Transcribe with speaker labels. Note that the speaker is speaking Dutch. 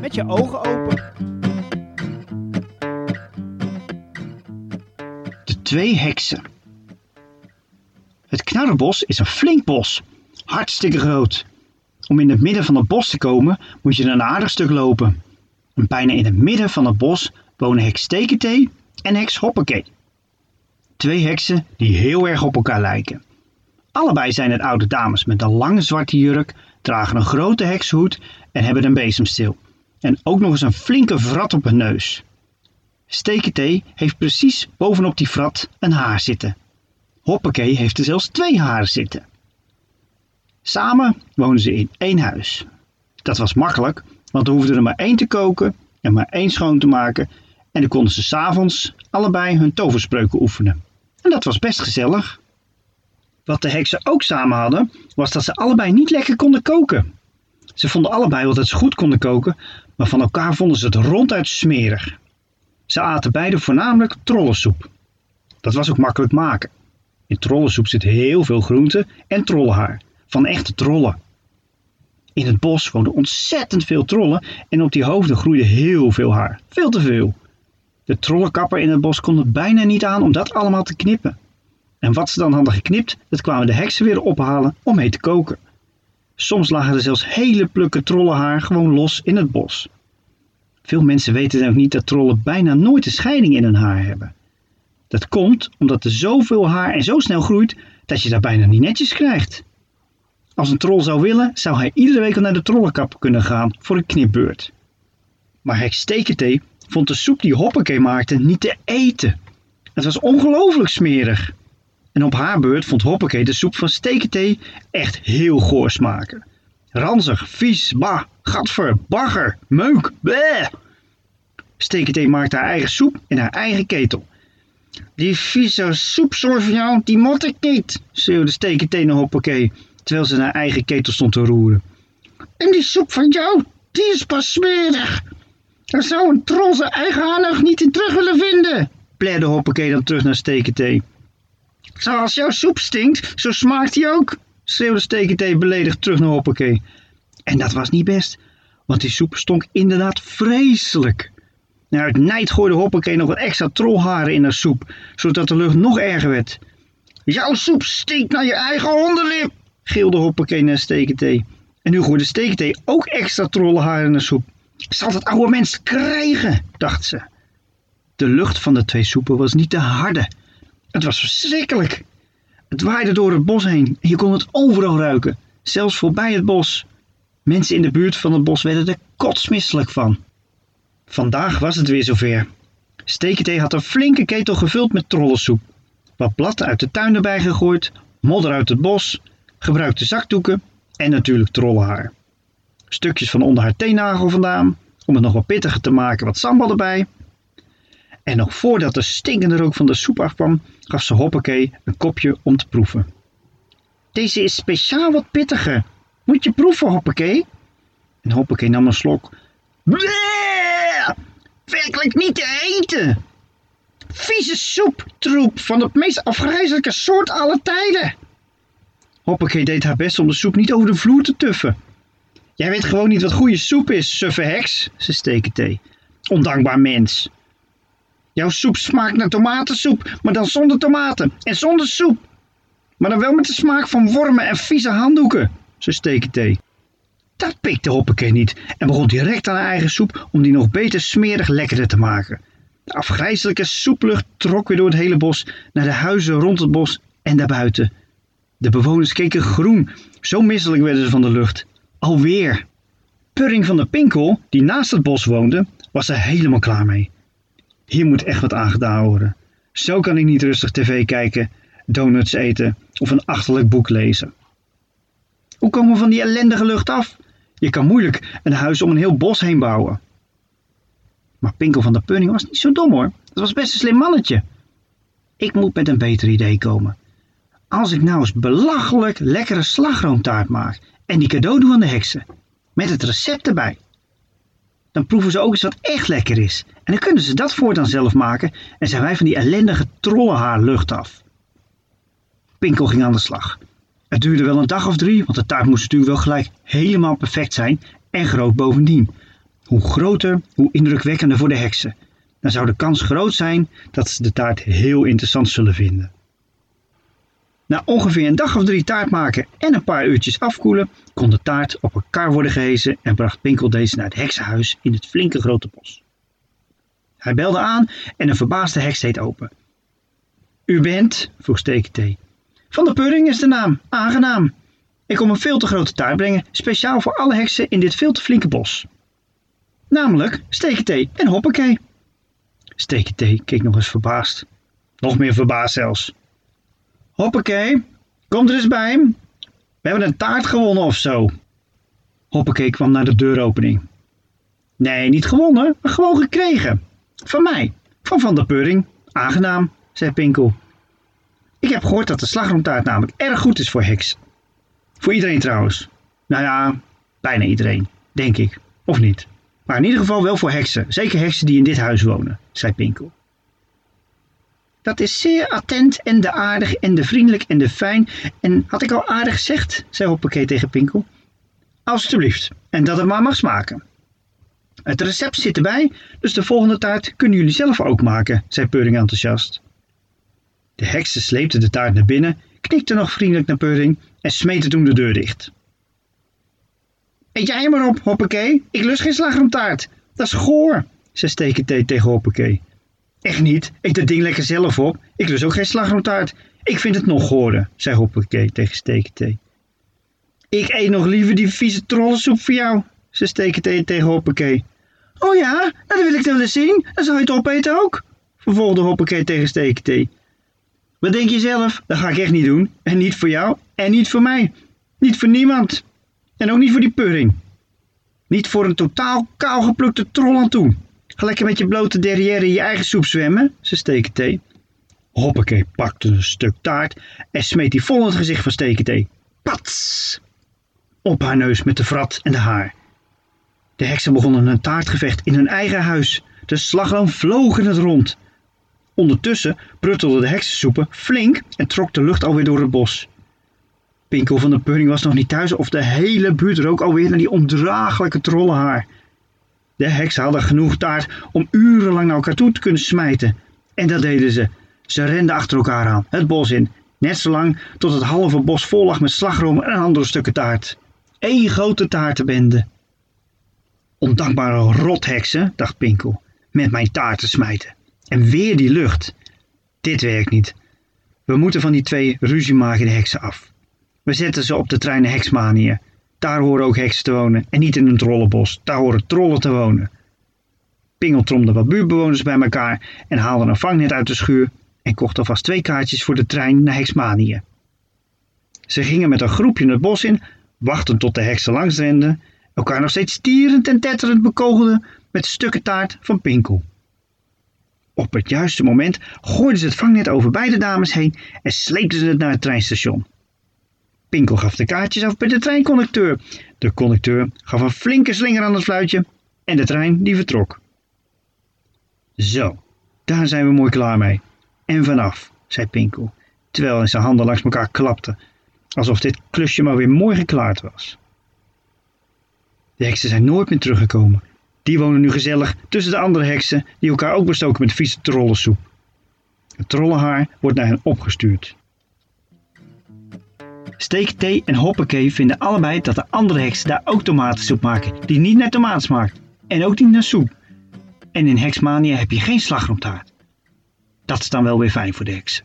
Speaker 1: met je ogen open.
Speaker 2: De twee heksen. Het knarrenbos is een flink bos, hartstikke groot. Om in het midden van het bos te komen moet je een aardig stuk lopen. En bijna in het midden van het bos wonen heks Steketee en heks Hoppakee. Twee heksen die heel erg op elkaar lijken. Allebei zijn het oude dames met een lange zwarte jurk, dragen een grote hekshoed en hebben een bezemstil. En ook nog eens een flinke vrat op hun neus. Steketee heeft precies bovenop die vrat een haar zitten. Hoppakee heeft er zelfs twee haren zitten. Samen woonden ze in één huis. Dat was makkelijk, want er hoefde er maar één te koken en maar één schoon te maken en dan konden ze s'avonds allebei hun toverspreuken oefenen. En dat was best gezellig. Wat de heksen ook samen hadden, was dat ze allebei niet lekker konden koken. Ze vonden allebei wel dat ze goed konden koken, maar van elkaar vonden ze het ronduit smerig. Ze aten beide voornamelijk trollensoep. Dat was ook makkelijk maken. In trollensoep zit heel veel groente en trollenhaar, van echte trollen. In het bos woonden ontzettend veel trollen en op die hoofden groeide heel veel haar, veel te veel. De trollenkapper in het bos kon er bijna niet aan om dat allemaal te knippen. En wat ze dan hadden geknipt, dat kwamen de heksen weer ophalen om mee te koken. Soms lagen er zelfs hele plukken trollenhaar gewoon los in het bos. Veel mensen weten ook niet dat trollen bijna nooit een scheiding in hun haar hebben. Dat komt omdat er zoveel haar en zo snel groeit dat je daar bijna niet netjes krijgt. Als een troll zou willen, zou hij iedere week al naar de trollenkapper kunnen gaan voor een knipbeurt. Maar Steketee vond de soep die Hoppakee maakte niet te eten. Het was ongelooflijk smerig. En op haar beurt vond Hoppakee de soep van Steketee echt heel goor smaken. Ranzig, vies, bah, gadver, bagger, meuk, bleh. Steketee maakte haar eigen soep in haar eigen ketel. Die vieze soepsoort van jou, die mot ik niet, schreeuwde Steketee naar Hoppakee, terwijl ze naar eigen ketel stond te roeren. En die soep van jou, die is pas smerig. Daar zou een troll zijn eigen haar niet in terug willen vinden, plerde Hoppakee dan terug naar Steketee. Zoals jouw soep stinkt, zo smaakt die ook, schreeuwde Steketee beledigd terug naar Hoppakee. En dat was niet best, want die soep stonk inderdaad vreselijk. Nou, uit nijd gooide Hoppakee nog wat extra trollharen in haar soep, zodat de lucht nog erger werd. Jouw soep stinkt naar je eigen hondenlip, gilde Hoppakee naar Steketee. En nu gooide Steketee ook extra trollenharen in haar soep. Zal dat oude mens krijgen, dacht ze. De lucht van de twee soepen was niet te harde. Het was verschrikkelijk. Het waaide door het bos heen en je kon het overal ruiken, zelfs voorbij het bos. Mensen in de buurt van het bos werden er kotsmisselijk van. Vandaag was het weer zover. Steketee had een flinke ketel gevuld met trollensoep. Wat blad uit de tuin erbij gegooid, modder uit het bos, gebruikte zakdoeken en natuurlijk trollenhaar. Stukjes van onder haar teennagel vandaan, om het nog wat pittiger te maken, wat sambal erbij. En nog voordat de stinkende rook van de soep afkwam, gaf ze Hoppakee een kopje om te proeven. Deze is speciaal wat pittiger. Moet je proeven, Hoppakee? En Hoppakee nam een slok. Bleh! Werkelijk niet te eten! Vieze soeptroep van het meest afgrijzelijke soort aller tijden! Hoppakee deed haar best om de soep niet over de vloer te tuffen. Jij weet gewoon niet wat goede soep is, suffe heks, ze Steketee. Ondankbaar mens. Jouw soep smaakt naar tomatensoep, maar dan zonder tomaten en zonder soep. Maar dan wel met de smaak van wormen en vieze handdoeken, ze Steketee. Dat pikte Hoppakee niet en begon direct aan haar eigen soep om die nog beter smerig lekkerder te maken. De afgrijzelijke soeplucht trok weer door het hele bos naar de huizen rond het bos en daarbuiten. De bewoners keken groen, zo misselijk werden ze van de lucht. Alweer. Purring van de Pinkel, die naast het bos woonde, was er helemaal klaar mee. Hier moet echt wat aan gedaan worden. Zo kan ik niet rustig tv kijken, donuts eten of een achterlijk boek lezen. Hoe komen we van die ellendige lucht af? Je kan moeilijk een huis om een heel bos heen bouwen. Maar Pinkel van de Punning was niet zo dom hoor. Dat was best een slim mannetje. Ik moet met een beter idee komen. Als ik nou eens belachelijk lekkere slagroomtaart maak en die cadeau doe aan de heksen. Met het recept erbij. Dan proeven ze ook eens wat echt lekker is. En dan kunnen ze dat voortaan zelf maken en zijn wij van die ellendige trollenhaar lucht af. Pinkel ging aan de slag. Het duurde wel een dag of drie, want de taart moest natuurlijk wel gelijk helemaal perfect zijn en groot bovendien. Hoe groter, hoe indrukwekkender voor de heksen. Dan zou de kans groot zijn dat ze de taart heel interessant zullen vinden. Na ongeveer een dag of drie taart maken en een paar uurtjes afkoelen, kon de taart op een kar worden gehezen en bracht Pinkel deze naar het heksenhuis in het flinke grote bos. Hij belde aan en een verbaasde heks deed open. U bent, vroeg Steketee. Van de Pudding is de naam, aangenaam. Ik kom een veel te grote taart brengen, speciaal voor alle heksen in dit veel te flinke bos. Namelijk Steketee en Hoppakee. Steketee keek nog eens verbaasd. Nog meer verbaasd zelfs. Hoppakee, kom er eens bij. We hebben een taart gewonnen of zo. Hoppakee kwam naar de deuropening. Nee, niet gewonnen, maar gewoon gekregen. Van mij, van Van der Pudding. Aangenaam, zei Pinkel. Ik heb gehoord dat de slagroomtaart namelijk erg goed is voor heks. Voor iedereen trouwens. Nou ja, bijna iedereen, denk ik. Of niet. Maar in ieder geval wel voor heksen. Zeker heksen die in dit huis wonen, zei Pinkel. Dat is zeer attent en de aardig en de vriendelijk en de fijn. En had ik al aardig gezegd, zei Hoppakee tegen Pinkel. Alsjeblieft, en dat het maar mag smaken. Het recept zit erbij, dus de volgende taart kunnen jullie zelf ook maken, zei Pudding enthousiast. De heksen sleepten de taart naar binnen, knikten nog vriendelijk naar Pudding en smeten toen de deur dicht. Eet jij maar op, Hoppakee. Ik lust geen slagroomtaart. Dat is goor, zei Stekentee tegen Hoppakee. Echt niet. Eet het ding lekker zelf op. Ik lust ook geen slagroomtaart. Ik vind het nog goorder, zei Hoppakee tegen Stekentee. Ik eet nog liever die vieze trollensoep voor jou, zei Stekentee tegen Hoppakee. Oh ja, nou, dat wil ik wel eens zien. Dan zal je het opeten ook, vervolgde Hoppakee tegen Stekentee. Wat denk je zelf? Dat ga ik echt niet doen. En niet voor jou en niet voor mij. Niet voor niemand. En ook niet voor die pudding. Niet voor een totaal kaal geplukte troll aan toe. Ga lekker met je blote derrière in je eigen soep zwemmen, ze Stekentee. Hoppakee pakte een stuk taart en smeet die vol in het gezicht van Stekentee. Pats! Op haar neus met de vrat en de haar. De heksen begonnen een taartgevecht in hun eigen huis. De slagroom vloog in het rond. Ondertussen pruttelde de heksensoepen flink en trok de lucht alweer door het bos. Pinkel van de Pudding was nog niet thuis of de hele buurt rook alweer naar die ondraaglijke trollenhaar. De heksen hadden genoeg taart om urenlang naar elkaar toe te kunnen smijten. En dat deden ze. Ze renden achter elkaar aan, het bos in, net zolang tot het halve bos vol lag met slagroom en andere stukken taart. Eén grote taartenbende. Ondankbare rotheksen, dacht Pinkel, met mijn taart te smijten. En weer die lucht. Dit werkt niet. We moeten van die twee ruziemagende heksen af. We zetten ze op de trein Heksmanië. Daar horen ook heksen te wonen en niet in een trollenbos. Daar horen trollen te wonen. Pingel tromde wat buurtbewoners bij elkaar en haalde een vangnet uit de schuur en kocht alvast twee kaartjes voor de trein naar Heksmanië. Ze gingen met een groepje het bos in, wachten tot de heksen langs renden, elkaar nog steeds stierend en tetterend bekogelden met stukken taart van Pinkel. Op het juiste moment gooiden ze het vangnet over beide dames heen en sleepten ze het naar het treinstation. Pinkel gaf de kaartjes af bij de treinconducteur. De conducteur gaf een flinke slinger aan het fluitje en de trein die vertrok. Zo, daar zijn we mooi klaar mee. En vanaf, zei Pinkel, terwijl hij zijn handen langs elkaar klapte, alsof dit klusje maar weer mooi geklaard was. De heksen zijn nooit meer teruggekomen. Die wonen nu gezellig tussen de andere heksen die elkaar ook bestoken met vieze trollensoep. Het trollenhaar wordt naar hen opgestuurd. Steekthee en Hoppakee vinden allebei dat de andere heksen daar ook tomatensoep maken, die niet naar tomaat smaakt en ook niet naar soep. En in Heksmania heb je geen slagroomtaart. Dat is dan wel weer fijn voor de heksen.